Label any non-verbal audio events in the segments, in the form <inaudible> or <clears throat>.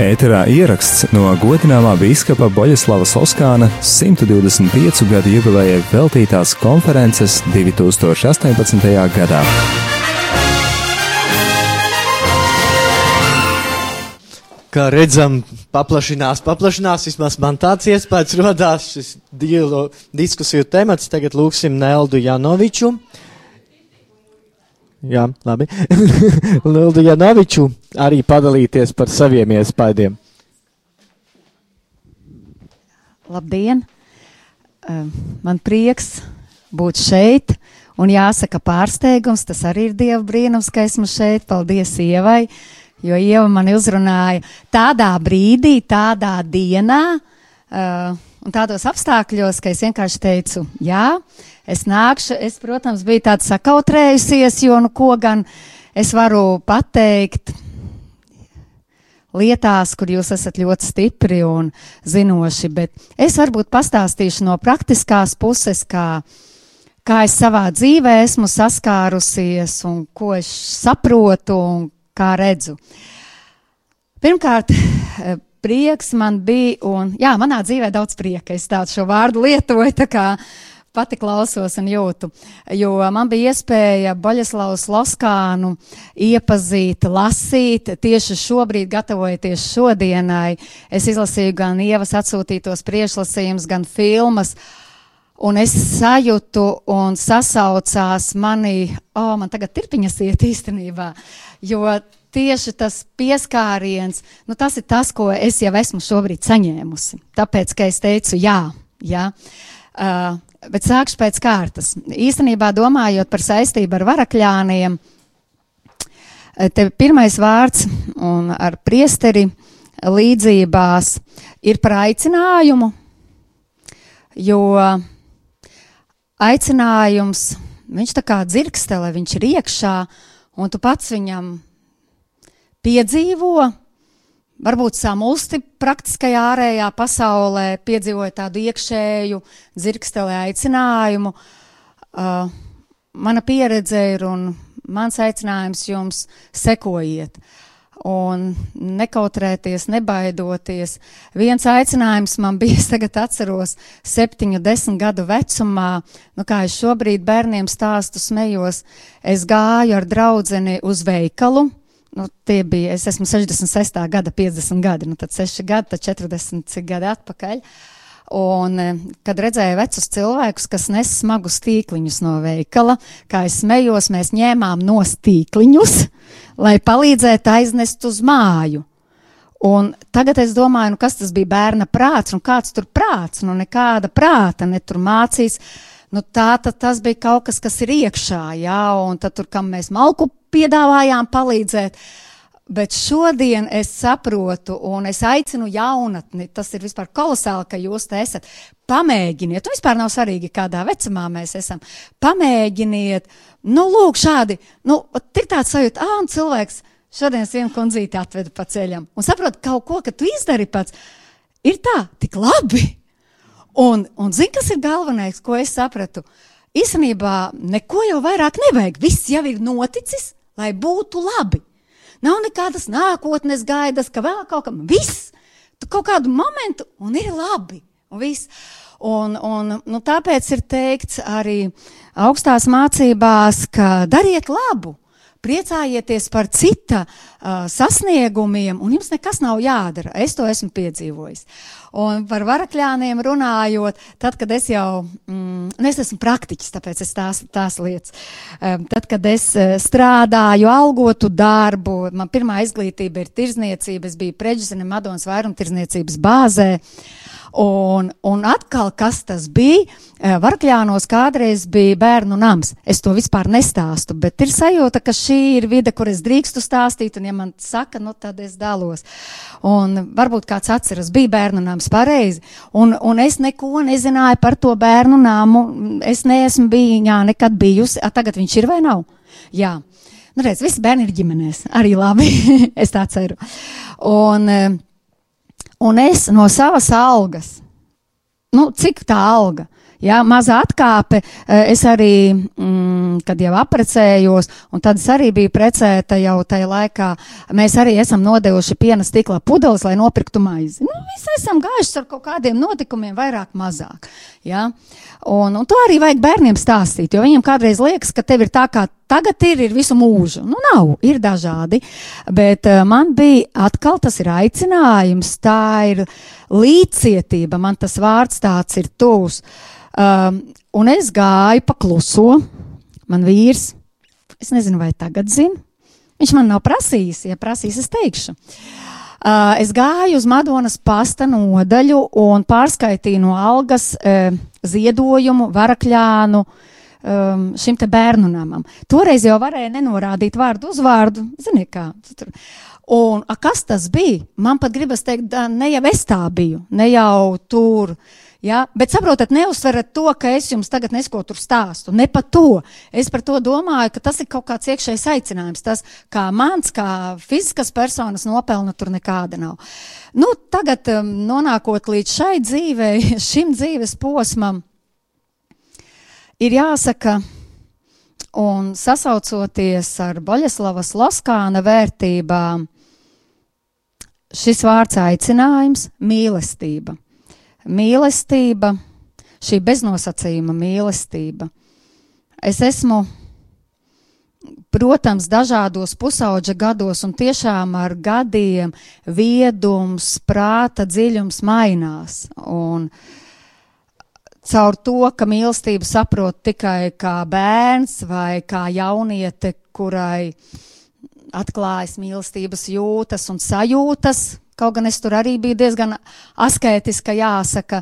Ēterā ieraksts no godināmā biskupa Boļislava Soskāna 125 gadu jubilejai veltītās konferences 2018. gadā. Kā redzam, paplašinās, paplašinās. Vismaz man tāds iespējas <laughs> radās šis dialo, diskusiju temats. Tagad lūksim Neldu Janoviču. Jā, labi. <laughs> Neldu Janoviču arī padalīties par saviem iespējām. Labdien! Man prieks būt šeit. Un jāsaka, pārsteigums, tas arī ir Dieva brīnums, ka esmu šeit. Paldies Ievai! Jo Ieva man uzrunāja tādā brīdī, tādā dienā uh, un tādos apstākļos, ka es vienkārši teicu, jā, es nākšu. Es, protams, biju tāds sakautrējusies, jo nu ko gan es varu pateikt lietās, kur jūs esat ļoti stipri un zinoši, bet es varbūt pastāstīšu no praktiskās puses, kā, kā es savā dzīvē esmu saskārusies un ko es saprotu un kā redzu. Pirmkārt, prieks man bija, un jā, manā dzīvē daudz prieka. Es tādu šo vārdu lietoju, tā kā pati klausos un jūtu. Jo man bija iespēja Boļeslavas Loskānu iepazīt, lasīt. Tieši šobrīd, gatavojoties šodienai, es izlasīju gan ievas atsūtītos priešlasījumus, gan filmas. Un es sajūtu un sasaucās manī, o, oh, man tagad tirpiņas iet īstenībā, jo tieši tas pieskāriens, nu tas ir tas, ko es jau esmu šobrīd saņēmusi. Tāpēc, ka es teicu jā, jā. Uh, bet sākšu pēc kārtas. Īstenībā domājot par saistību ar varakļāniem, te pirmais vārds un ar priesteri līdzībās ir par aicinājumu, jo aicinājums, viņš tā kā dzirkstele, viņš ir iekšā, un tu pats viņam piedzīvo, varbūt samulsti praktiskajā ārējā pasaulē, piedzīvoja tādu iekšēju dzirksteli aicinājumu. Uh, mana pieredze ir un mans aicinājums jums sekojiet. Un nekautrēties, nebaidoties. Viens aicinājums man bija, es tagad atceros, septiņu, desmit gadu vecumā, nu kā es šobrīd bērniem stāstu smējos, es gāju ar draudzeni uz veikalu. Nu, tie bija, es esmu 66. gada, 50 gadi, nu tad 6 gadi, tad 40 gadi atpakaļ. Uh, Un, e, kad redzēju vecus cilvēkus, kas nes smagus tīkliņus no veikala, kā es smējos, mēs ņēmām no tīkliņus, <laughs> lai palīdzētu aiznest uz māju. Un tagad es domāju, nu, kas tas bija bērna prāts, un kāds tur prāts, nu nekāda prāta, ne tur mācīs. Nu, tā tad tas bija kaut kas, kas ir iekšā, jā, un tad tur, kam mēs malku piedāvājām palīdzēt. Bet šodien es saprotu, un es aicinu jaunatni, tas ir vispār kolosāli, ka jūs te esat. Pamēģiniet, un vispār nav svarīgi, kādā vecumā mēs esam. Pamēģiniet, nu, lūk, šādi, nu, tik tāds sajūta, ah, un cilvēks šodien vienu kundzīti atveda pa ceļam, un saprot kaut ko, ka tu izdari pats, ir tā, tik labi. Un, un zini, kas ir galvenais, ko es sapratu? Īstenībā neko jau vairāk nevajag, viss jau ir noticis, lai būtu labi. Nav nekādas nākotnes gaidas, ka vēl kaut kam viss, tu kaut kādu momentu un ir labi. Un viss. Un, un, nu, tāpēc ir teikts arī augstās mācībās, ka dariet labu, priecājieties par cita uh, sasniegumiem, un jums nekas nav jādara. Es to esmu piedzīvojis. Un par varakļāniem runājot, tad, kad es jau, mm, nu es esmu praktiķis, tāpēc es tās, tās lietas, um, tad, kad es uh, strādāju algotu darbu, man pirmā izglītība ir tirzniecība, es biju preģisene Madonas vairumtirzniecības bāzē. Un, un atkal, kas tas bija? Eh, Varkļānos kādreiz bija bērnu nams. Es to vispār nestāstu, bet ir sajūta, ka šī ir vide, kur es drīkstu stāstīt, un ja man saka, nu tad es dalos. Un varbūt kāds atceras, bija bērnu nams pareizi, un, un es neko nezināju par to bērnu namu. Es neesmu bijā nekad bijusi, a tagad viņš ir vai nav? Jā. Nu, redz, visi bērni ir ģimenēs. Arī labi. <laughs> es tā ceru. Un, uh, Un es no savas algas, nu, cik tā alga? Jā, maza atkāpe. Es arī, mm, kad jau apprecējos, un tad es arī biju precēta jau tajā laikā, mēs arī esam nodevuši piena stikla pudeles, lai nopirktu maizi. Nu, visi esam gājuši ar kaut kādiem notikumiem, vairāk, mazāk. Jā. Un, un to arī vajag bērniem stāstīt, jo viņiem kādreiz liekas, ka tev ir tā, kā tagad ir, ir visu mūžu. Nu, nav, ir dažādi. Bet uh, man bija atkal tas ir aicinājums, tā ir līdzcietība, man tas vārds tāds ir. Uh, Um, un es gāju pa kluso. Man vīrs, es nezinu, vai tagad zina. Viņš man nav prasījis, ja prasīs, es teikšu. Uh, es gāju uz Madonas pasta nodaļu un pārskaitīju no algas uh, ziedojumu varakļānu um, šim te bērnu namam. Toreiz jau varēja nenorādīt vārdu uzvārdu, ziniet kā. Tur. Un a, kas tas bija? Man pat gribas teikt, ne jau es tā biju, ne jau tur. Ja? Bet saprotat, neuzsverat to, ka es jums tagad nesko tur stāstu. Ne par to. Es par to domāju, ka tas ir kaut kāds iekšējs aicinājums. Tas, kā mans, kā fiziskas personas nopelna, tur nekāda nav. Nu, tagad, um, nonākot līdz šai dzīvei, <laughs> šim dzīves posmam, ir jāsaka, un sasaucoties ar Boļeslavas Loskāna vērtībām, šis vārds aicinājums - mīlestība mīlestība, šī beznosacījuma mīlestība. Es esmu, protams, dažādos pusauģa gados, un tiešām ar gadiem viedums, prāta dziļums mainās. Un caur to, ka mīlestību saprot tikai kā bērns vai kā jauniete, kurai atklājas mīlestības jūtas un sajūtas, Kaut gan es tur arī biju diezgan asketiska, jāsaka.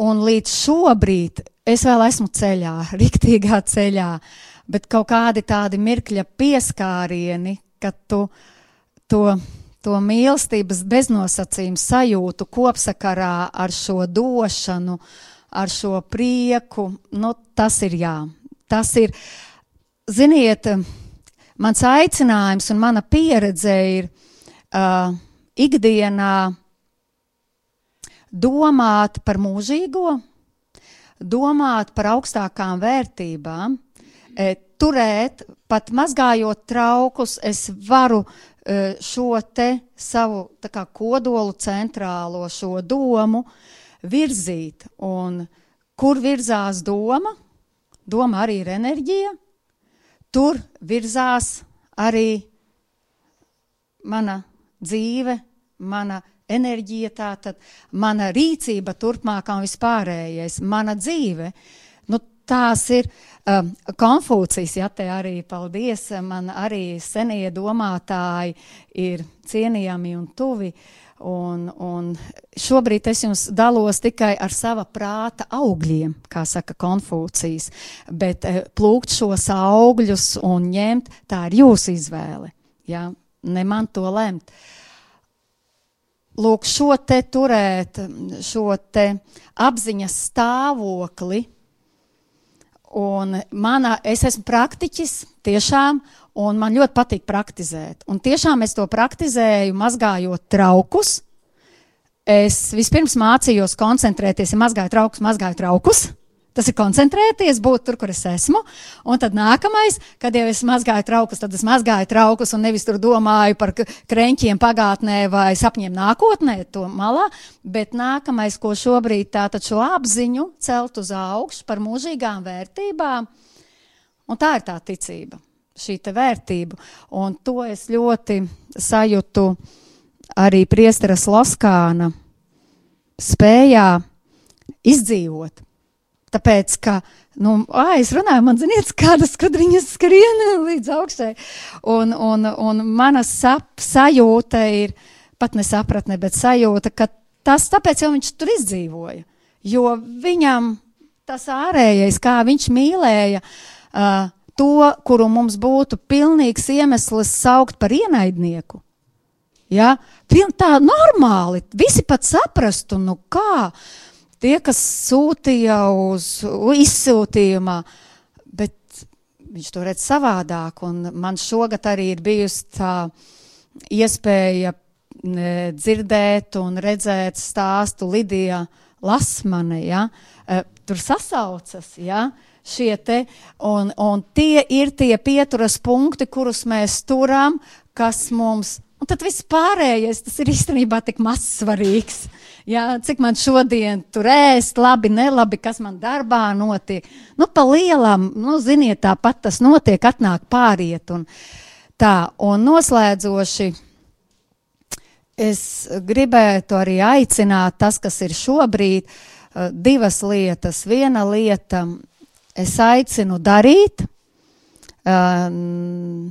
Un līdz šobrīd es vēl esmu ceļā, <laughs> riktīgā ceļā, bet kaut kādi tādi mirkļa pieskārieni, ka tu to, to mīlestības beznosacījumu sajūtu kopsakarā ar šo došanu, ar šo prieku, nu, tas ir jā. Tas ir, ziniet, mans aicinājums un mana pieredze ir uh, ikdienā domāt par mūžīgo, domāt par augstākām vērtībām, e, turēt, pat mazgājot traukus, es varu e, šo te savu kā, kodolu centrālo šo domu virzīt. Un kur virzās doma? Doma arī ir enerģija. Tur virzās arī mana dzīve, mana enerģija, tātad mana rīcība turpmākā un vispārējais, mana dzīve. Nu, tās ir um, Konfūcijas, ja te arī paldies, man arī senie domātāji ir cienījami un tuvi. Un, un šobrīd es jums dalos tikai ar sava prāta augļiem, kā saka Konfūcijas, bet eh, plūkt šos augļus un ņemt, tā ir jūsu izvēle. Ja? ne man to lemt. Lūk, šo te turēt, šo te apziņas stāvokli. Un manā, es esmu praktiķis, tiešām, un man ļoti patīk praktizēt. Un tiešām es to praktizēju, mazgājot traukus. Es vispirms mācījos koncentrēties, ja mazgāju traukus, mazgāju traukus. Tas ir koncentrēties, būt tur, kur es esmu. Un tad nākamais, kad jau es mazgāju traukus, tad es mazgāju traukus un nevis tur domāju par krenķiem pagātnē vai sapņiem nākotnē, to malā. Bet nākamais, ko šobrīd tātad šo apziņu celt uz augšu par mūžīgām vērtībām, un tā ir tā ticība, šī vērtība. Un to es ļoti sajūtu arī priesteras Loskāna spējā izdzīvot Tāpēc, ka, nu, ā, es runāju, man ziniet, kādas skudriņas skrien līdz augšai. Un, un, un mana sap, sajūta ir, pat nesapratne, bet sajūta, ka tas tāpēc jau viņš tur izdzīvoja. Jo viņam tas ārējais, kā viņš mīlēja uh, to, kuru mums būtu pilnīgs iemesls saukt par ienaidnieku. Ja? Tā normāli, visi pat saprastu, nu kā. Uh, tie, kas sūtīja uz izsūtījumā, bet viņš to redz savādāk. Un man šogad arī ir bijusi tā iespēja dzirdēt un redzēt stāstu Lidija lasmane, ja, uh, tur sasaucas, ja, šie te, un, un tie ir tie pieturas punkti, kurus mēs turam, kas mums, un tad viss pārējais, tas ir īstenībā tik maz svarīgs. Jā, cik man šodien tur ēst, labi, nelabi, kas man darbā notiek. Nu, pa lielām, nu, ziniet, tāpat tas notiek, atnāk pāriet. Un tā, un noslēdzoši, es gribētu arī aicināt tas, kas ir šobrīd, uh, divas lietas. Viena lieta, es aicinu darīt, um,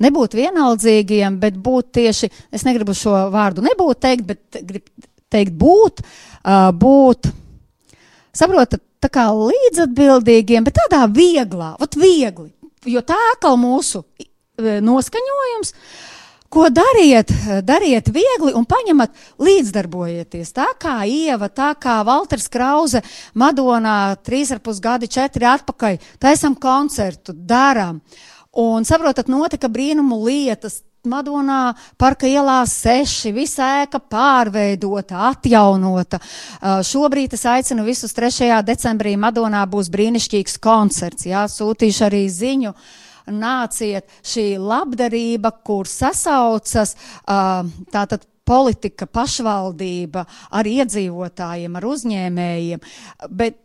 nebūt vienaldzīgiem, bet būt tieši, es negribu šo vārdu nebūt teikt, bet gribu teikt būt, uh, būt, saprotat, tā kā līdzatbildīgiem, bet tādā vieglā, vat viegli, jo tā atkal mūsu noskaņojums, ko dariet, dariet viegli un paņemat līdzdarbojieties. Tā kā Ieva, tā kā Valters Krause, Madonā, trīs ar pus gadi, četri atpakaļ, taisam koncertu, darām. Un saprotat, notika brīnumu lietas. Madonā parka ielā seši, visa ēka pārveidota, atjaunota. Uh, šobrīd es aicinu visus 3. decembrī Madonā būs brīnišķīgs koncerts. Jā, sūtīšu arī ziņu. Nāciet šī labdarība, kur sasaucas uh, tātad politika, pašvaldība ar iedzīvotājiem, ar uzņēmējiem. Bet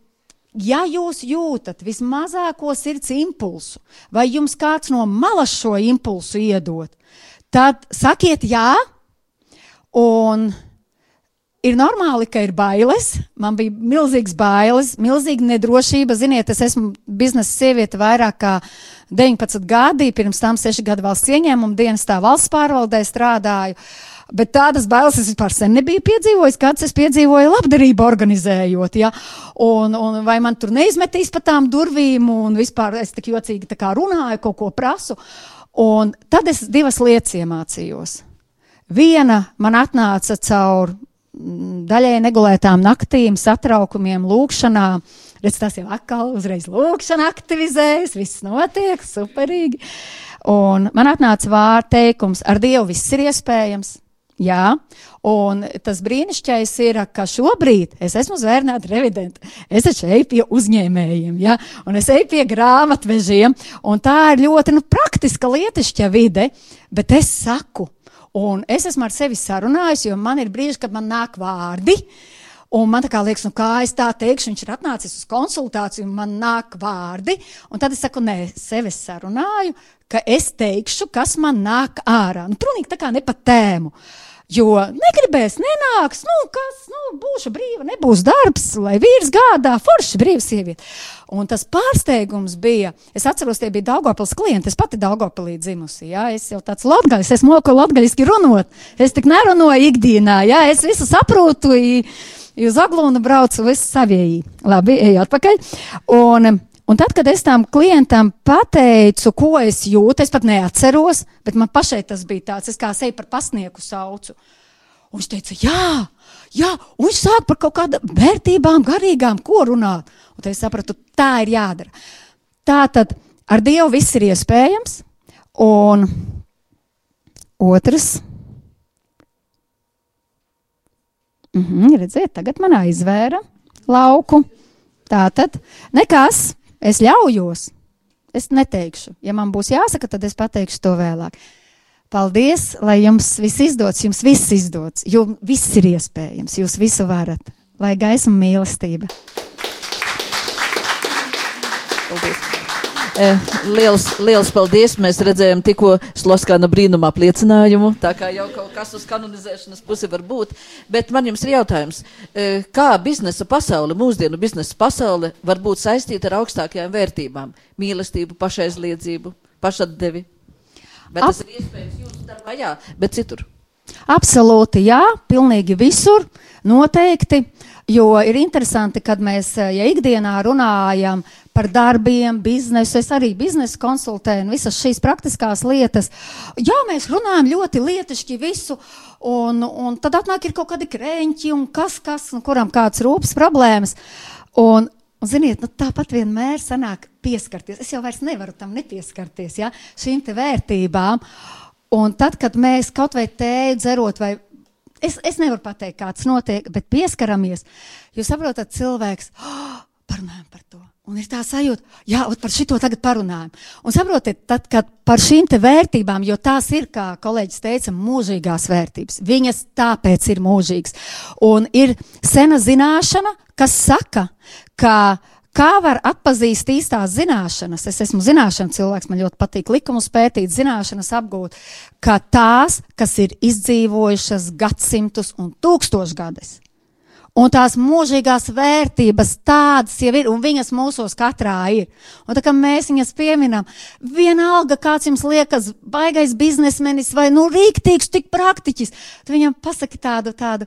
ja jūs jūtat vismazāko sirds impulsu, vai jums kāds no malas šo impulsu iedod, tad sakiet jā, un ir normāli, ka ir bailes. Man bija milzīgs bailes, milzīga nedrošība. Ziniet, es esmu biznesa sieviete vairāk kā 19 gadi, pirms tam 6 gadu valsts ieņēmuma dienas tā valsts pārvaldē strādāju. Bet tādas bailes es vispār sen nebiju piedzīvojis, kāds es piedzīvoju labdarību organizējot. Ja? Un, un vai man tur neizmetīs pa tām durvīm, un vispār es tik jocīgi tā kā runāju, kaut ko prasu. Un tad es divas lietas iemācījos. Viena man atnāca caur daļai negulētām naktīm, satraukumiem, lūkšanām. Redz, tas jau atkal uzreiz lūkšana aktivizējas, viss notiek superīgi. Un man atnāca vārds teikums, ar Dievu viss ir iespējams. Jā, un tas brīnišķīgais ir, ka šobrīd es esmu zvērnēta revidenta. Es eju pie uzņēmējiem, ja? un es eju pie grāmatvežiem, un tā ir ļoti nu, praktiska lietišķa vide, bet es saku, un es esmu ar sevi sarunājis, jo man ir brīži, kad man nāk vārdi. Un man liekas, nu kā es tā teikšu, viņš ir atnācis uz konsultāciju, man nāk vārdi. Tad es saku, nē, sevi sarunāju, ka es teikšu, kas man nāk ārā. Nu, Prūnīgi tā kā ne pa tēmu. Uh, Jo negribēs, nenāks, nu, kas, nu, būšu brīva, nebūs darbs, lai vīrs gādā, forši brīva sieviete. Un tas pārsteigums bija, es atceros, tie bija Daugopils klienti, es pati Daugopilī dzimusi, jā, es jau tāds latgaļs, es moku latgaļiski runot, es tik nerunāju ikdienā, jā, es visu saprotu, uz Aglūnu braucu, visu savieji. Labi, ejot pakaļ. Un, Un tad, kad es tam klientam pateicu, ko es jūtu, es pat neatceros, bet man pašai tas bija tāds, es kā sevi par pasnieku saucu. Un viņš teica, jā, jā, un viņš sāk par kaut kādām vērtībām, garīgām, ko runāt. Un tad es sapratu, tā ir jādara. Tā tad ar Dievu viss ir iespējams. Un otrs. Mhm, redziet, tagad man aizvēra lauku. Tā tad nekas. Es ļaujos. Es neteikšu. Ja man būs jāsaka, tad es pateikšu to vēlāk. Paldies, lai jums viss izdodas, jums viss izdodas, jo viss ir iespējams, jūs visu varat. Lai gaisma mīlestība. Paldies. Eh, liels, liels paldies! Mēs redzējām tikko Sloskāna brīnuma apliecinājumu, tā kā jau kaut kas uz kanonizēšanas pusi var būt. Bet man jums ir jautājums, eh, kā biznesa pasaule, mūsdienu biznesa pasaule var būt saistīta ar augstākajām vērtībām - mīlestību, pašaizliedzību, pašatdevi? Bet tas ir iespējams jūsu darbā, jā, bet citur. Absolūti, jā, pilnīgi visur, noteikti. Jo ir interesanti, kad mēs, ja ikdienā runājam par darbiem, biznesu. Es arī biznesa konsultēju un visas šīs praktiskās lietas. Jā, mēs runājam ļoti lietišķi visu, un, un tad atnāk ir kaut kādi krēņķi un kas, kas, un kuram kāds rūpes problēmas. Un, Un, ziniet, nu, tāpat vienmēr sanāk pieskarties. Es jau vairs nevaru tam nepieskarties, ja, šīm te vērtībām. Un tad, kad mēs kaut vai tēju dzerot vai es, es nevaru pateikt, kāds notiek, bet pieskaramies. Jūs saprotat, cilvēks, oh, <gasps> parunājam par to. Un ir tā sajūta, jā, par šito tagad parunājam. Un saprotiet, tad, kad par šīm te vērtībām, jo tās ir, kā kolēģis teica, mūžīgās vērtības. Viņas tāpēc ir mūžīgas. Un ir sena zināšana, kas saka, ka Kā var atpazīt īstās zināšanas? Es esmu zināšanu cilvēks, man ļoti patīk likumus pētīt, zināšanas apgūt, ka tās, kas ir izdzīvojušas gadsimtus un tūkstošgadus, Un tās mūžīgās vērtības tādas jau ir, un viņas mūsos katrā ir. Un tā kā mēs viņas pieminam, vienalga, kāds jums liekas, baigais biznesmenis vai, nu, rīktīgs, tik praktiķis, tu viņam pasaki tādu, tādu,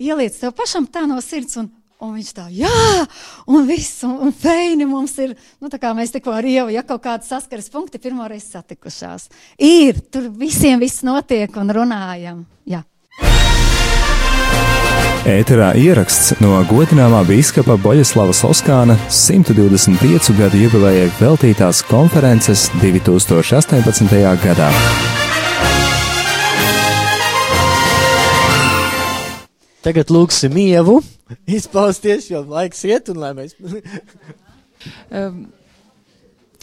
ieliec tev pašam tā no sirds, un, un viņš tā, jā, un viss, un, un feini mums ir, nu, tā kā mēs tikko ar Ievu, ja kaut kādi saskaras punkti pirmoreiz satikušās. Ir, tur visiem viss notiek un runājam, jā. Ēterā ieraksts no godināmā biskupa Boļislava Soskāna 125 gadu jubilejai veltītās konferences 2018. gadā. Tagad lūgsim ievu izpausties, jo laiks iet un lai mēs.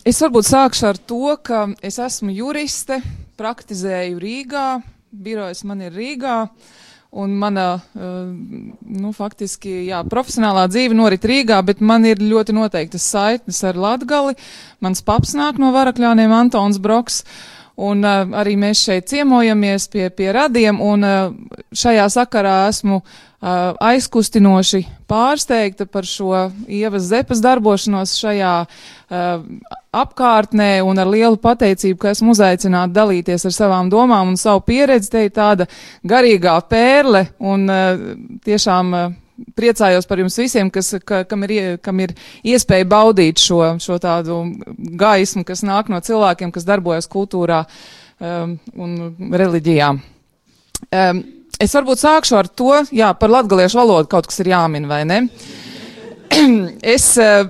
es varbūt sākšu ar to, ka es esmu juriste, praktizēju Rīgā, birojas man ir Rīgā. Uh, Un mana, eh, nu, faktiski, jā, profesionālā dzīve norit Rīgā, bet man ir ļoti noteiktas saitnes ar Latgali. Mans paps nāk no Varakļāniem, Antons Broks. Un uh, arī mēs šeit ciemojamies pie, pie radiem, un uh, šajā sakarā esmu uh, aizkustinoši pārsteigta par šo ievas zepas darbošanos šajā uh, apkārtnē un ar lielu pateicību, ka esmu uzaicināta dalīties ar savām domām un savu pieredzi. Te ir tāda garīgā pērle un uh, tiešām. Uh, priecājos par jums visiem, kas, ka, kam, ir, kam ir iespēja baudīt šo, šo tādu gaismu, kas nāk no cilvēkiem, kas darbojas kultūrā um, un reliģijā. Um, es varbūt sākšu ar to, jā, par latgaliešu valodu kaut kas ir jāmin, vai ne? <clears throat> Es uh,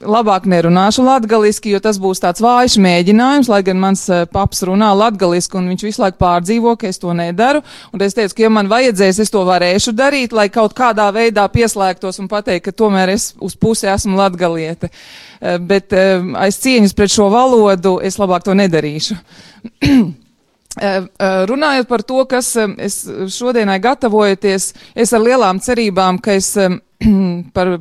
labāk nerunāšu latgaliski, jo tas būs tāds vājš mēģinājums, lai gan mans uh, paps runā latgaliski un viņš visu laiku pārdzīvo, ka es to nedaru. Un es teicu, ka ja man vajadzēs, es to varēšu darīt, lai kaut kādā veidā pieslēgtos un pateikt, ka tomēr es uz pusi esmu latgaliete. Uh, bet aiz cieņas pret šo valodu es labāk to nedarīšu. <clears throat> Runājot par to, kas es šodienai gatavojoties, es ar lielām cerībām, ka es <clears throat> par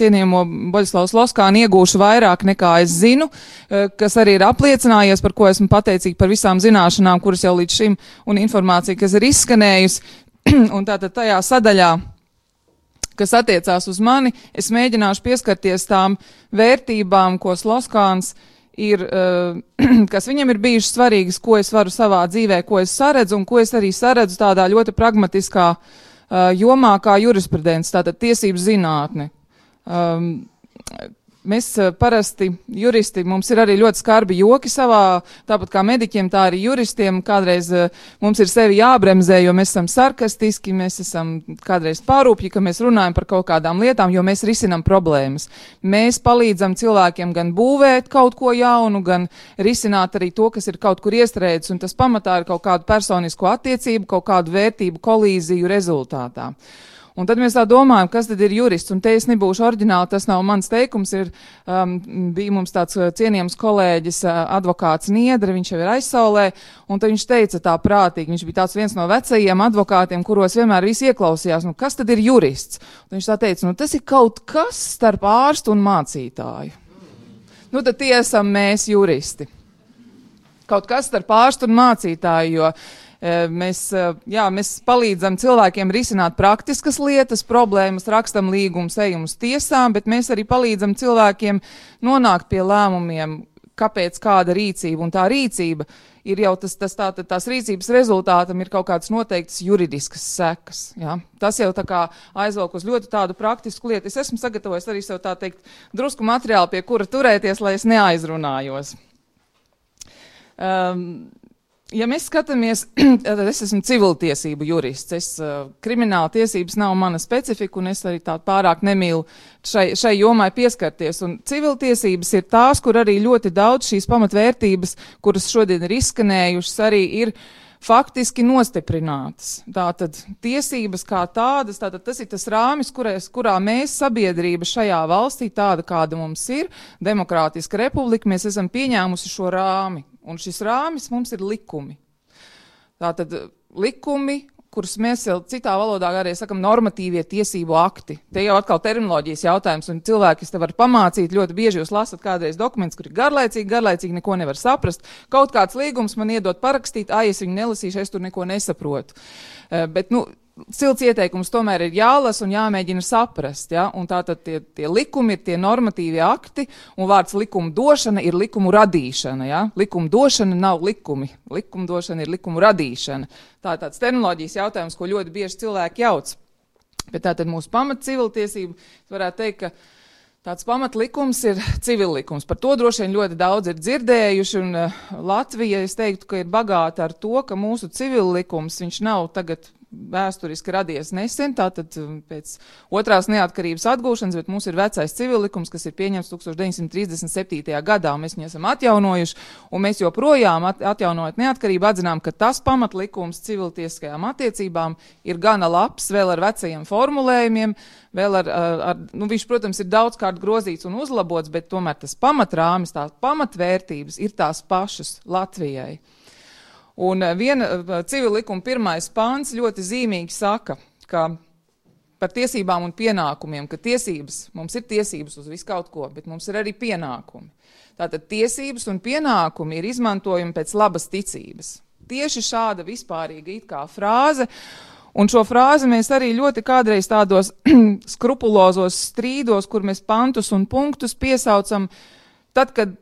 cienījamo Boļislavas Loskānu iegūšu vairāk nekā es zinu, eh, kas arī ir apliecinājies, par ko esmu pateicīgi par visām zināšanām, kuras jau līdz šim un informācija, kas ir izskanējusi. <clears throat> un tātad tajā sadaļā, kas attiecās uz mani, es mēģināšu pieskarties tām vērtībām, ko Sloskāns ir, uh, <clears throat> kas viņam ir bijušas svarīgas, ko es varu savā dzīvē, ko es saredzu un ko es arī saredzu tādā ļoti pragmatiskā uh, jomā kā jurisprudence, tātad tiesības zinātne. Mēs uh, parasti, juristi, mums ir arī ļoti skarbi joki savā, tāpat kā mediķiem, tā arī juristiem. Kādreiz uh, mums ir sevi jābremzē, jo mēs esam sarkastiski, mēs esam kādreiz pārūpji, ka mēs runājam par kaut kādām lietām, jo mēs risinam problēmas. Mēs palīdzam cilvēkiem gan būvēt kaut ko jaunu, gan risināt arī to, kas ir kaut kur iestrēdzis, un tas pamatā ir kaut kādu personisko attiecību, kaut kādu vērtību kolīziju rezultātā. Un tad mēs tā domājam, kas tad ir jurists, un te es nebūšu oriģināli, tas nav mans teikums, ir, um, bija mums tāds uh, cienījams kolēģis, uh, advokāts Niedra, viņš jau ir aizsaulē, un tad viņš teica tā prātīgi, viņš bija tāds viens no vecajiem advokātiem, kuros vienmēr visi ieklausījās, nu kas tad ir jurists? Un viņš tā teica, nu tas ir kaut kas starp ārstu un mācītāju. Nu tad tie esam mēs juristi. Kaut kas starp ārstu un mācītāju, jo mēs, eh, jā, mēs palīdzam cilvēkiem risināt praktiskas lietas, problēmas, rakstam līgumus, ejam uz tiesām, bet mēs arī palīdzam cilvēkiem nonākt pie lēmumiem, kāpēc kāda rīcība un tā rīcība ir jau tas, tas tā, tās rīcības rezultātam ir kaut kādas noteiktas juridiskas sekas. Ja? Tas jau tā kā aizvelk uz ļoti tādu praktisku lietu. Es esmu sagatavojis arī sev tā teikt drusku materiālu, pie kura turēties, lai es neaizrunājos. Um, ja mēs skatāmies, <clears throat> tad es esmu civiltiesību jurists. Es, uh, krimināla tiesības nav mana specifika, un es arī tā pārāk nemīlu šai, šai jomai pieskarties. Un civiltiesības ir tās, kur arī ļoti daudz šīs pamatvērtības, kuras šodien ir izskanējušas, arī ir faktiski nostiprinātas. Tātad tiesības kā tādas, tātad tas ir tas rāmis, kurais, kurā mēs sabiedrība šajā valstī, tāda kāda mums ir, demokrātiska republika, mēs esam pieņēmusi šo rāmi. Un šis rāmis mums ir likumi. Tātad likumi kurus mēs jau citā valodā arī sakam, normatīvie tiesību akti. Te jau atkal terminoloģijas jautājums, un cilvēki, te var pamācīt, ļoti bieži jūs lasat kādreiz dokumentus, kur ir garlaicīgi, garlaicīgi neko nevar saprast. Kaut kāds līgums man iedot parakstīt, ai, es viņu nelasīšu, es tur neko nesaprotu. Uh, bet, nu, silts ieteikums tomēr ir jālasa un jāmēģina saprast. Ja? Un tātad tie, tie likumi ir tie normatīvie akti, un vārds likuma došana ir likumu radīšana. Ja? Likuma došana nav likumi, likuma došana ir likumu radīšana. Tā ir tāds terminoloģijas jautājums, ko ļoti bieži cilvēki jauc. Bet tātad mūsu pamat civiltiesība, varētu teikt, ka Tāds pamatlikums ir civillikums. Par to droši vien ļoti daudz ir dzirdējuši, uh, Latvija, es teiktu, ka ir bagāta ar to, ka mūsu civillikums, nav tagad vēsturiski radies nesen, tātad um, pēc otrās neatkarības atgūšanas, bet mums ir vecais civillikums, kas ir pieņemts 1937. gadā, un mēs viņu esam atjaunojuši, un mēs joprojām at atjaunojot neatkarību atzinām, ka tas pamatlikums civiltieskajām attiecībām ir gana labs, vēl ar vecajiem formulējumiem, vēl ar, ar nu, viņš, protams, ir daudzkārt grozīts un uzlabots, bet tomēr tas pamatrāmis, tās pamatvērtības ir tās pašas Latvijai. Un eh, viena eh, civil likuma pirmais pāns ļoti zīmīgi saka, ka par tiesībām un pienākumiem, ka tiesības, mums ir tiesības uz visu kaut ko, bet mums ir arī pienākumi. Tātad tiesības un pienākumi ir izmantojumi pēc labas ticības. Tieši šāda vispārīga it kā frāze, un šo frāzi mēs arī ļoti kādreiz tādos <clears throat> skrupulozos strīdos, kur mēs pantus un punktus piesaucam, tad, kad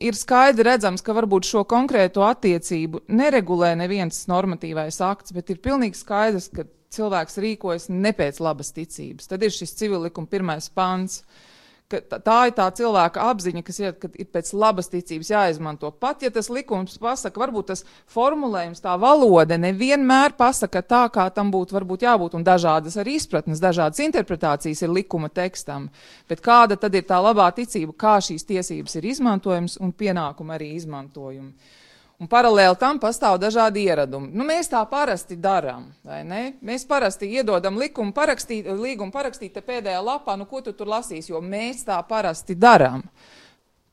ir skaidri redzams, ka varbūt šo konkrēto attiecību neregulē neviens normatīvais akts, bet ir pilnīgi skaidrs, ka cilvēks rīkojas ne pēc labas ticības. Tad ir šis civilikuma pirmais pants. Uh, tā ir tā cilvēka apziņa, kas ir, ir pēc labas ticības jāizmanto. Pat ja tas likums pasaka, varbūt tas formulējums, tā valoda nevienmēr pasaka tā, kā tam būtu varbūt jābūt, un dažādas arī izpratnes, dažādas interpretācijas ir likuma tekstam. Bet kāda tad ir tā labā ticība, kā šīs tiesības ir izmantojams un pienākumi arī izmantojumi? Un paralēli tam pastāv dažādi ieradumi. Nu, mēs tā parasti darām. Mēs parasti iedodam likumu parakstīt, līgumu parakstīt pēdējā lapā, nu, ko tu tur lasīsi, jo mēs tā parasti darām.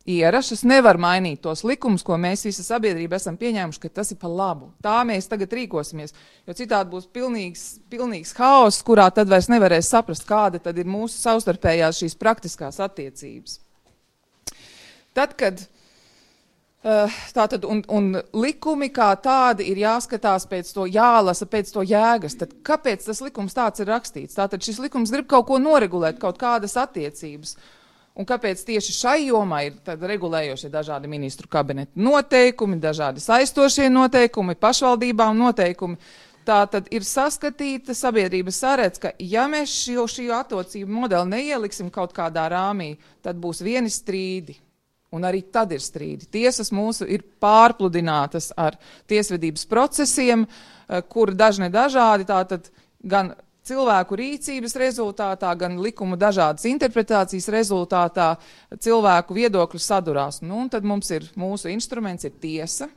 Ierašas nevar mainīt tos likumus, ko mēs visa sabiedrība esam pieņēmuši, ka tas ir par labu. Tā mēs tagad rīkosimies, jo citādi būs pilnīgs, pilnīgs haoss, kurā tad vairs nevarēs saprast, kāda tad ir mūsu savstarpējās šīs praktiskās attiecības. Tad, kad tātad, un, un likumi kā tādi ir jāskatās pēc to, jālasa pēc to jēgas. Tad kāpēc tas likums tāds ir rakstīts? Tātad šis likums grib kaut ko noregulēt, kaut kādas attiecības. Un kāpēc tieši šai jomā ir regulējošie dažādi ministru kabineta noteikumi, dažādi saistošie noteikumi, pašvaldībām noteikumi? Tā tad ir saskatīta sabiedrības saredz, ka ja mēs šo, šī attiecību modeli neieliksim kaut kādā rāmī, tad būs vieni strīdi Un arī tad ir strīdi. Tiesas mūsu ir pārpludinātas ar tiesvedības procesiem, eh, kur dažne dažādi tātad gan cilvēku rīcības rezultātā, gan likuma dažādas interpretācijas rezultātā cilvēku viedokļu sadurās. Nu, un tad mums ir mūsu instruments ir tiesa,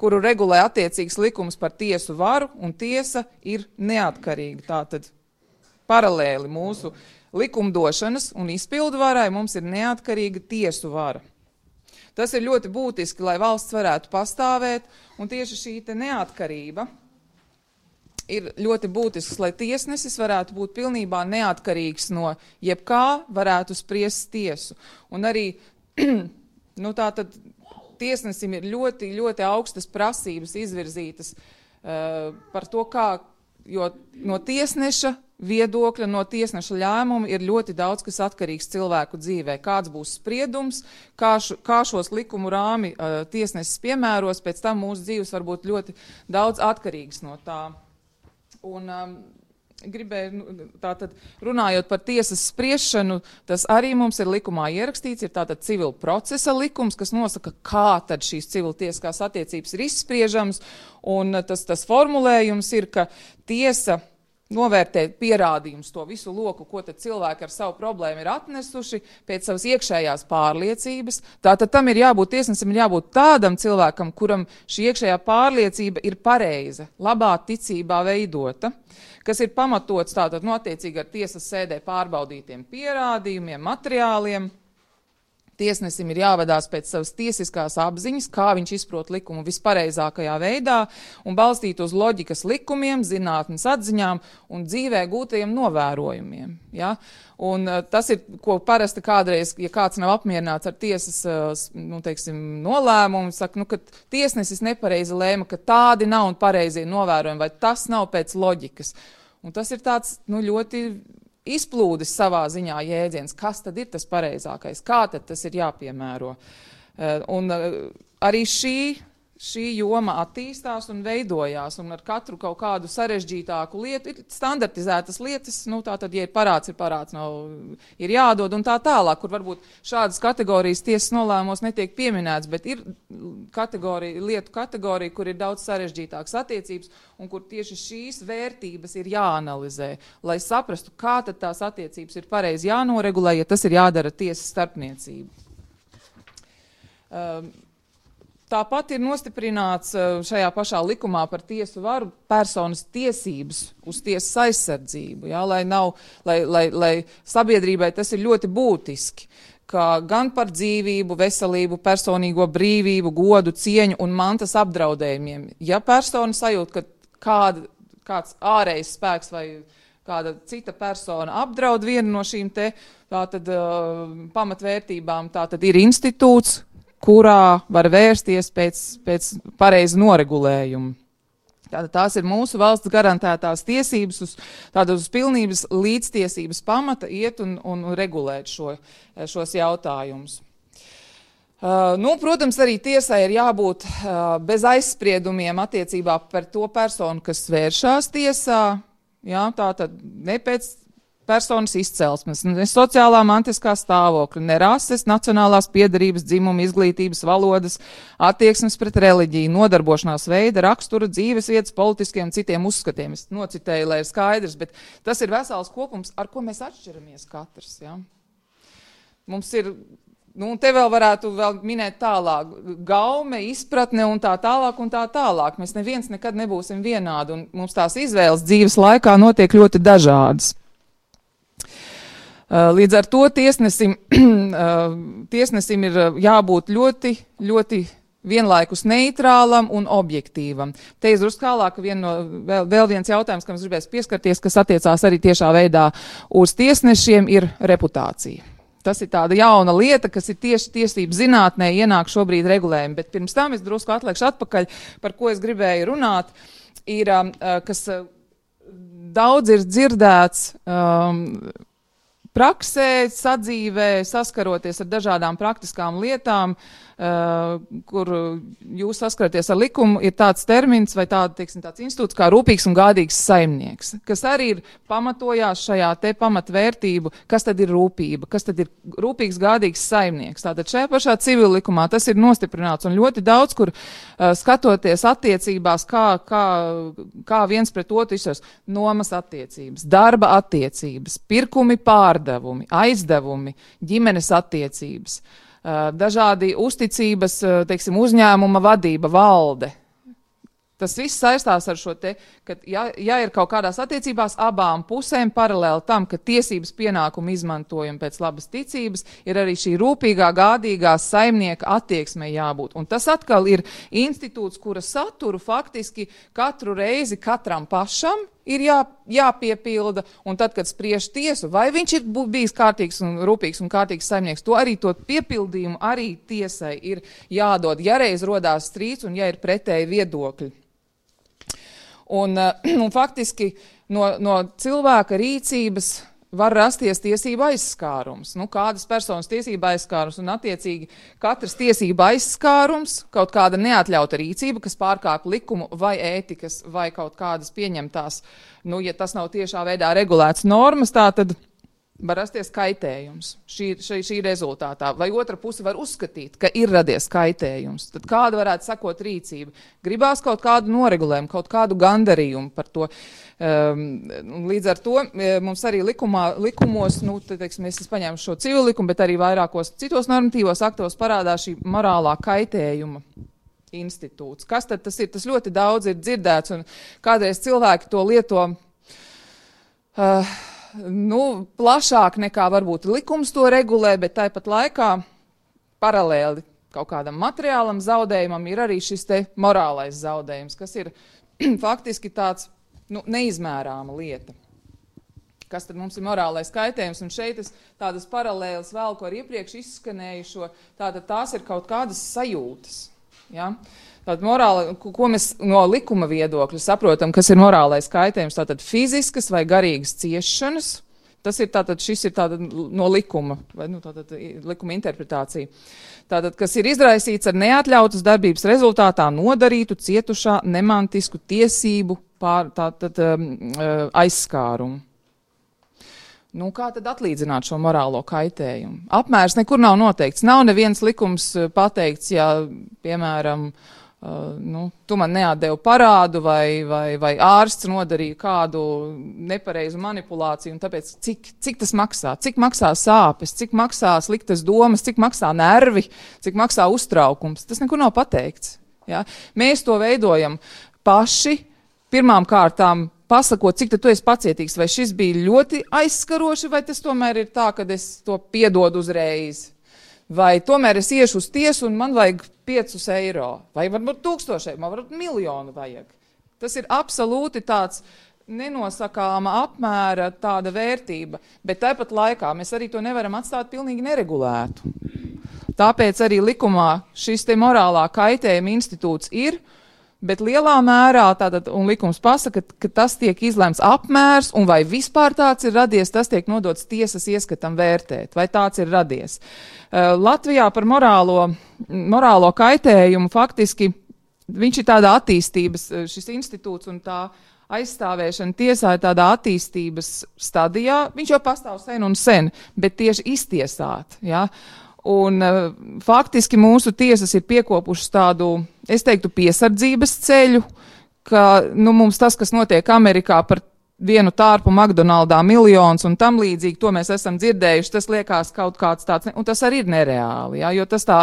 kuru regulē attiecīgs likums par tiesu varu, un tiesa ir neatkarīga. Tātad paralēli mūsu likumdošanas un izpildu varai mums ir neatkarīga tiesu vara. Tas ir ļoti būtiski, lai valsts varētu pastāvēt, un tieši šī neatkarība ir ļoti būtisks, lai tiesnesis varētu būt pilnībā neatkarīgs no jebkā, varētu spriest tiesu. Un arī <clears throat> nu, tā tad tiesnesim ir ļoti, ļoti augstas prasības izvirzītas uh, par to, kā, jo no tiesneša viedokļa, no tiesneša lēmuma ir ļoti daudz, kas atkarīgs cilvēku dzīvē. Kāds būs spriedums, kā, š, kā šos likumu rāmi uh, tiesnesis piemēros, pēc tam mūsu dzīves var būt ļoti daudz atkarīgs no tā. Un, um, gribēju, nu, tātad runājot par tiesas spriešanu, tas arī mums ir likumā ierakstīts, ir tātad civil procesa likums, kas nosaka, kā tad šīs civiltieskās attiecības ir izspriežams, un tas, tas formulējums ir, ka tiesa novērtēt pierādījumus, to visu loku, ko cilvēki ar savu problēmu ir atnesuši pēc savas iekšējās pārliecības. Tātad tam ir jābūt tiesnesim, ir jābūt tādam cilvēkam, kuram šī iekšējā pārliecība ir pareiza, labā ticībā veidota, kas ir pamatots tātad notiecīgi ar tiesas sēdē pārbaudītiem pierādījumiem, materiāliem. Tiesnesim ir jāvadās pēc savas tiesiskās apziņas, kā viņš izprot likumu vispareizākajā veidā un balstīt uz loģikas likumiem, zinātnes atziņām un dzīvē gūtajiem novērojumiem. Ja? Un, uh, tas ir, ko parasti kādreiz, ja kāds nav apmierināts ar tiesas uh, nu, teiksim, nolēmumu, saka, nu, ka tiesnesis nepareizi lēma, ka tādi nav un pareizie novērojumi, vai tas nav pēc loģikas. Un tas ir tāds nu, ļoti izplūdis savā ziņā jēdziens, kas tad ir tas pareizākais, kā tad tas ir jāpiemēro. Eh, un eh, arī šī šī joma attīstās un veidojās, un ar katru kaut kādu sarežģītāku lietu ir standartizētas lietas, nu, tā tad, ja ir parāds, ir parāds, nav, ir jādod un tā tālāk, kur varbūt šādas kategorijas tiesas nolēmos netiek pieminēts, bet ir kategorija, lietu kategorija, kur ir daudz sarežģītākas attiecības, un kur tieši šīs vērtības ir jāanalizē, lai saprastu, kā tad tās attiecības ir pareizi jānoregulē, ja tas ir jādara tiesas starpniecība. Um, Tāpat ir nostiprināts eh, šajā pašā likumā par tiesu varu personas tiesības uz tiesas aizsardzību, jā, lai, nav, lai, lai, lai sabiedrībai tas ir ļoti būtiski gan par dzīvību, veselību, personīgo brīvību, godu, cieņu un mantas apdraudējumiem. Ja persona sajūt, ka kāda, kāds ārējs spēks vai kāda cita persona apdraud vienu no šīm te tātad, uh, pamatvērtībām, tā tad ir institūts, kurā var vērsties pēc, pēc pareiza noregulējuma. Tātad tās ir mūsu valsts garantētās tiesības uz tādu uz pilnības līdztiesības pamata iet un, un regulēt šo, šos jautājumus. Uh, nu, protams, arī tiesai ir jābūt uh, bez aizspriedumiem attiecībā par to personu, kas vēršās tiesā. Jā, tā tad ne pēc personas izcelsmes, ne sociālā mantiskā stāvokļa, ne rases, nacionālās piedarības, dzimuma, izglītības, valodas, attieksmes pret reliģiju, nodarbošanās veida, rakstura, dzīves vietas, politiskiem un citiem uzskatiem. Es nocitēju, lai ir skaidrs, bet tas ir vesels kopums, ar ko mēs atšķiramies katrs. Ja? Mums ir Nu, te vēl varētu vēl minēt tālāk, gaume, izpratne un tā tālāk un tā tālāk. Mēs neviens nekad nebūsim vienādi, un mums tās izvēles dzīves laikā notiek ļoti dažādas. Uh, līdz ar to tiesnesim, uh, <clears throat> tiesnesim ir uh, jābūt ļoti, ļoti vienlaikus neitrālam un objektīvam. Te ir drusku tālāk vien no, vēl, vēl viens jautājums, kam es gribēju pieskarties, kas attiecās arī tiešā veidā uz tiesnešiem, ir reputācija. Tas ir tāda jauna lieta, kas ir tieši tiesību zinātnē ienāk šobrīd regulējumi, bet pirms tam es drusku atliekšu atpakaļ, par ko es gribēju runāt, ir, kas daudz ir dzirdēts, um, praksē, sadzīvē, saskaroties ar dažādām praktiskām lietām, uh, kur jūs saskaraties ar likumu, ir tāds termins vai tāda, teiksim, tāds institūts kā rūpīgs un gādīgs saimnieks, kas arī ir pamatojās šajā te pamatvērtību, kas tad ir rūpība, kas tad ir rūpīgs gādīgs saimnieks. Tātad šajā pašā civil likumā tas ir nostiprināts un ļoti daudz, kur uh, skatoties attiecībās, kā, kā, kā viens pret otru izsars, nomas attiecības, darba attiecības, pirkumi pārdevumi, aizdevumi, ģimenes attiecības, dažādi uzticības, teiksim, uzņēmuma vadība, valde. Tas viss saistās ar šo te, ka, ja, ja ir kaut kādās attiecībās abām pusēm paralēli tam, ka tiesības pienākumu izmantojam pēc labas ticības, ir arī šī rūpīgā, gādīgā saimnieka attieksme jābūt. Un tas atkal ir institūts, kura saturu faktiski katru reizi katram pašam ir jā, jāpiepilda, un tad, kad spriež tiesu, vai viņš ir bijis kārtīgs un rūpīgs un kārtīgs saimnieks, to arī to piepildījumu arī tiesai ir jādod, ja reiz rodās strīds un ja ir pretēji viedokļi. Un, eh, <clears throat> un faktiski no, no cilvēka rīcības var rasties tiesība aizskārums. Nu, kādas personas tiesība aizskārums un attiecīgi katras tiesība aizskārums, kaut kāda neatļauta rīcība, kas pārkāpj likumu vai ētikas vai kaut kādas pieņemtās, nu, ja tas nav tiešā veidā regulēts normas, tā tad var rasties kaitējums šī, šī, šī rezultātā, vai otra puse var uzskatīt, ka ir radies kaitējums, tad kāda varētu sakot rīcība? Gribās kaut kādu noregulējumu, kaut kādu gandarījumu par to. Um, līdz ar to e, mums arī likumā, likumos, nu, te, teiksim, es paņēmu šo civil likumu, bet arī vairākos citos normatīvos aktos parādās šī morālā kaitējuma institūts. Kas tad tas ir? Tas ļoti daudz ir dzirdēts, un kādreiz cilvēki to lieto. Uh, nu, plašāk nekā varbūt likums to regulē, bet tāpat laikā paralēli kaut kādam materiālam zaudējumam ir arī šis te morālais zaudējums, kas ir <clears throat> faktiski tāds nu, neizmērāma lieta. Kas tad mums ir morālais kaitējums? Un šeit es tādas paralēlas vēl, ko ar iepriekš izskanējušo, tātad tās ir kaut kādas sajūtas. Ja? Uh, Tātad morāli, ko mēs no likuma viedokļa saprotam, kas ir morālais kaitējums, tātad fiziskas vai garīgas ciešanas. Tas ir tātad, šis ir tātad no likuma, vai nu, tātad likuma interpretācija. Tātad, kas ir izraisīts ar neatļautas darbības rezultātā nodarītu cietušā nemantisku tiesību pār, tātad, um, uh, aizskārumu. Nu, kā tad atlīdzināt šo morālo kaitējumu? Apmērs nekur nav noteikts. Nav neviens likums uh, pateikts, ja, piemēram, uh, Uh, nu, tu man neatdevi parādu, vai, vai, vai ārsts nodarīja kādu nepareizu manipulāciju, tāpēc cik, cik tas maksā? Cik maksā sāpes, cik maksā sliktas domas, cik maksā nervi, cik maksā uztraukums? Tas nekur nav pateikts. Ja? Mēs to veidojam paši, pirmām kārtām pasakot, cik tu esi pacietīgs, vai šis bija ļoti aizskaroši, vai tas tomēr ir tā, ka es to piedodu uzreiz. Vai tomēr es iešu uz tiesu un man vajag 5 eiro, vai varbūt 1000 eiro, varbūt miljonu vajag. Tas ir absolūti tāds nenosakāma apmēra tāda vērtība, bet tāpat laikā mēs arī to nevaram atstāt pilnīgi neregulētu. Tāpēc arī likumā šis te morālā kaitējuma institūts ir, bet lielā mērā tātad, un likums pasaka, ka, tas tiek izlemts apmērs, un vai vispār tāds ir radies, tas tiek nodots tiesas ieskatam vērtēt, vai tāds ir radies. Uh, Latvijā par morālo, morālo kaitējumu faktiski viņš ir tādā attīstības, uh, šis institūts un tā aizstāvēšana tiesā ir tādā attīstības stadijā. Viņš jau pastāv sen un sen, bet tieši iztiesāt. Ja? Un, uh, faktiski mūsu tiesas ir piekopušas tādu, es teiktu, piesardzības ceļu, ka nu, mums tas, kas notiek Amerikā par vienu tārpu McDonaldā miljons un tam līdzīgi, to mēs esam dzirdējuši, tas liekas kaut kāds tāds, un tas arī ir nereāli, jā, jo tas tā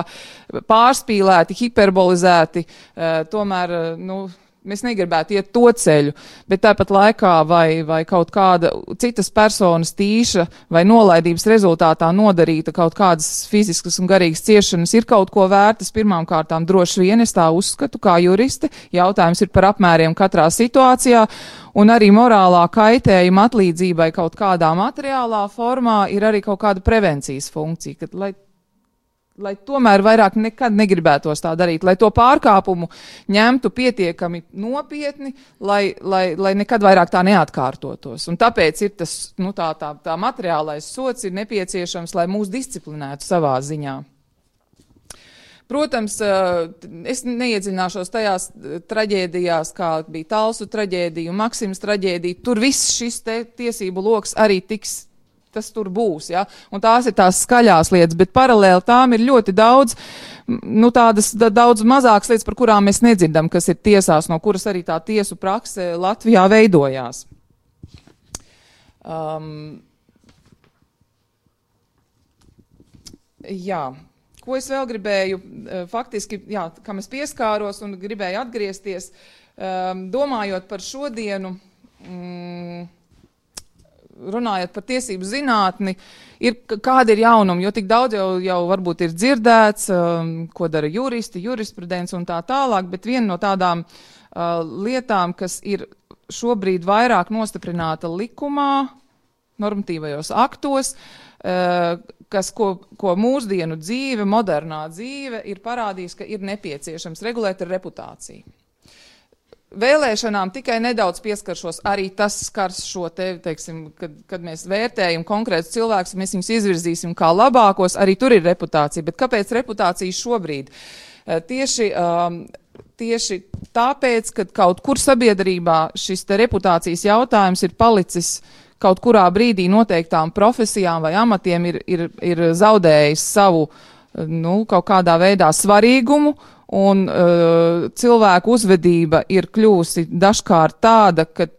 pārspīlēti, hiperbolizēti, uh, tomēr, uh, nu, Mēs negribētu iet to ceļu, bet tāpat laikā vai, vai kaut kāda citas personas tīša vai nolaidības rezultātā nodarīta kaut kādas fiziskas un garīgas ciešanas ir kaut ko vērtas. Pirmām kārtām droši vien es tā uzskatu kā juristi. Jautājums ir par apmēriem katrā situācijā un arī morālā kaitējuma atlīdzībai kaut kādā materiālā formā ir arī kaut kāda prevencijas funkcija. Kad, lai tomēr vairāk nekad negribētos tā darīt, lai to pārkāpumu ņemtu pietiekami nopietni, lai, lai, lai nekad vairāk tā neatkārtotos. Un tāpēc ir tas, nu, tā, tā, tā materiālais sots ir nepieciešams, lai mūs disciplinētu savā ziņā. Protams, es neiedziļināšos tajās traģēdijās, kā bija Talsu traģēdija un Maksimas traģēdija. Tur viss šis tiesību loks arī tiks tas tur būs. Ja? Un tās ir tās skaļās lietas, bet paralēli tām ir ļoti daudz, nu, tādas da, daudz mazākas lietas, par kurām mēs nedzirdam, kas ir tiesās, no kuras arī tā tiesu prakse Latvijā veidojās. Um, jā. Ko es vēl gribēju, eh, faktiski, jā, kam es pieskāros un gribēju atgriezties, um, domājot par šodienu. Mm, runājot par tiesību zinātni, ir, kāda ir jaunuma, jo tik daudz jau, jau varbūt ir dzirdēts, um, ko dara juristi, jurisprudence un tā tālāk, bet viena no tādām uh, lietām, kas ir šobrīd vairāk nostiprināta likumā, normatīvajos aktos, uh, kas, ko, ko mūsdienu dzīve, modernā dzīve ir parādījis, ka ir nepieciešams regulēt ar reputāciju vēlēšanām tikai nedaudz pieskaršos. Arī tas skars šo te, teiksim, kad, kad mēs vērtējam konkrētus cilvēkus, mēs viņus izvirzīsim kā labākos, arī tur ir reputācija. Bet kāpēc reputācija šobrīd? Eh, tieši, um, tieši tāpēc, ka kaut kur sabiedrībā šis reputācijas jautājums ir palicis kaut kurā brīdī noteiktām profesijām vai amatiem ir, ir, ir zaudējis savu, nu, kaut kādā veidā svarīgumu, un uh, cilvēku uzvedība ir kļūsi dažkārt tāda, ka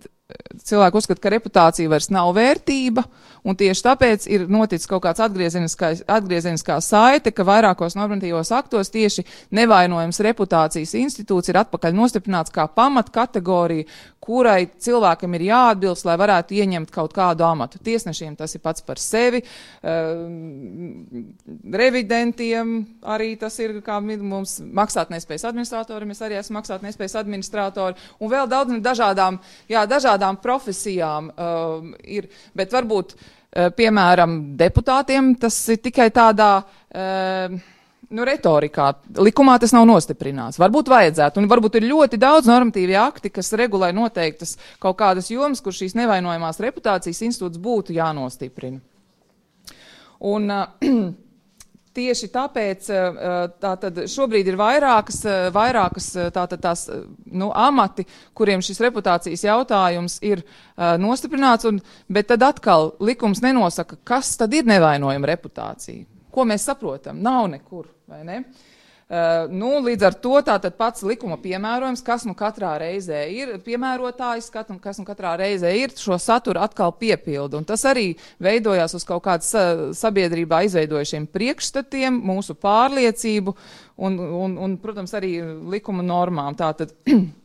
cilvēki uzskata, ka reputācija vairs nav vērtība, uh, Un tieši tāpēc ir noticis kaut kāds atgriezeniskā saite, ka vairākos normatīvos aktos tieši nevainojams reputācijas institūts ir atpakaļ nostiprināts kā pamatkategorija, kurai cilvēkam ir jāatbilst, lai varētu ieņemt kaut kādu amatu. Tiesnešiem tas ir pats par sevi, uh, revidentiem arī tas ir, kā mums maksātnespējas administratori, mēs arī esam maksātnespējas administratori, un vēl daudz dažādām, jā, dažādām profesijām uh, ir, bet varbūt, uh, piemēram, deputātiem tas ir tikai tādā, uh, nu, retorikā. Likumā tas nav nostiprināts. Varbūt vajadzētu, un varbūt ir ļoti daudz normatīvi akti, kas regulē noteiktas kaut kādas jomas, kur šīs nevainojamās reputācijas institūts būtu jānostiprina. Un, <clears throat> Tieši tāpēc tātad, šobrīd ir vairākas, vairākas tātad, tās, nu, amati, kuriem šis reputācijas jautājums ir nostiprināts, un, bet tad atkal likums nenosaka, kas tad ir nevainojama reputācija. Ko mēs saprotam? Nav nekur, vai ne? Uh, nu, līdz ar to tātad pats likuma piemērojums, kas nu katrā reizē ir piemērotājs, kas nu katrā reizē ir, šo saturu atkal piepildu. Un tas arī veidojās uz kaut kādas sabiedrībā izveidojušiem priekšstatiem, mūsu pārliecību un, un, un protams, arī likuma normām. Tātad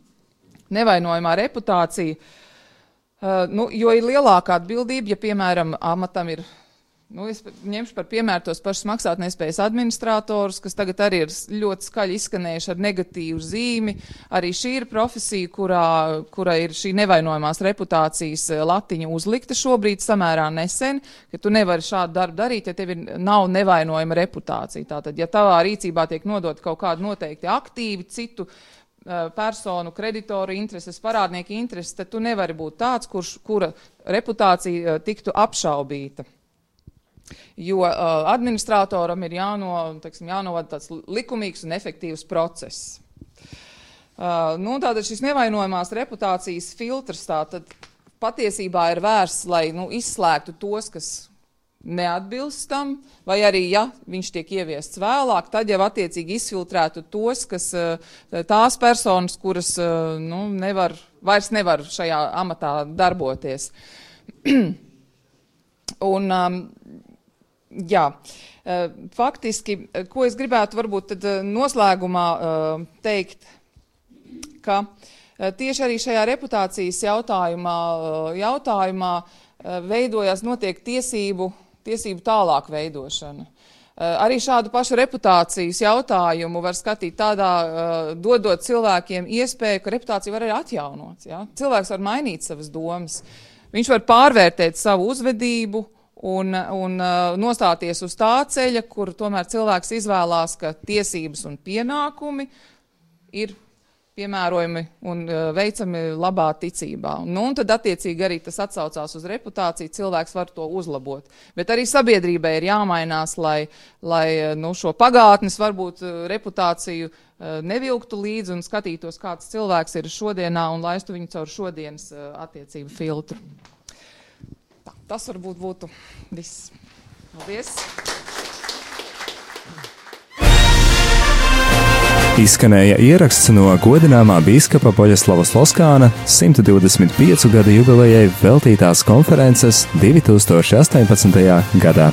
<clears throat> nevainojamā reputācija, uh, nu, jo ir lielākā atbildība, ja, piemēram, amatam ir Nu, es ņemšu par piemēru tos pašus maksātnespējas administratorus, kas tagad arī ir ļoti skaļi izskanējuši ar negatīvu zīmi. Arī šī ir profesija, kurā, kurā ir šī nevainojamās reputācijas eh, latiņa uzlikta šobrīd samērā nesen, ka tu nevari šādu darbu darīt, ja tev ir, nav nevainojama reputācija. Tātad, ja tavā rīcībā tiek nodot kaut kādi noteikti aktīvi citu uh, personu, kreditoru intereses, parādnieku intereses, tad tu nevari būt tāds, kurš, kura reputācija uh, tiktu apšaubīta. Jo uh, administratoram ir jāno, teiksim, jānovada tāds likumīgs un efektīvs process. Uh, nu, tātad šis nevainojamās reputācijas filtrs tātad patiesībā ir vērsts, lai nu, izslēgtu tos, kas neatbilst tam, vai arī, ja viņš tiek ieviests vēlāk, tad jau attiecīgi izfiltrētu tos, kas, uh, tās personas, kuras uh, nu, nevar, vairs nevar šajā amatā darboties. <clears throat> Un, um, Jā, faktiski, ko es gribētu varbūt tad noslēgumā teikt, ka tieši arī šajā reputācijas jautājumā, jautājumā veidojas notiek tiesību, tiesību tālāk veidošana. Arī šādu pašu reputācijas jautājumu var skatīt tādā, dodot cilvēkiem iespēju, ka reputācija var arī atjaunots. Ja? Cilvēks var mainīt savas domas. Viņš var pārvērtēt savu uzvedību, un, un uh, nostāties uz tā ceļa, kur tomēr cilvēks izvēlās, ka tiesības un pienākumi ir piemērojami un uh, veicami labā ticībā. Nu, un tad attiecīgi arī tas atsaucās uz reputāciju, cilvēks var to uzlabot. Bet arī sabiedrībai ir jāmainās, lai, lai uh, nu, šo pagātnes varbūt reputāciju nevilktu līdzi un skatītos, kāds cilvēks ir šodienā un laistu viņu caur šodienas attiecību filtru. Tas varbūt būtu viss. Paldies! Izskanēja ieraksts no godināmā biskupa Poļaslava Sloskāna 125 gadu jubilejai veltītās konferences 2018. gadā.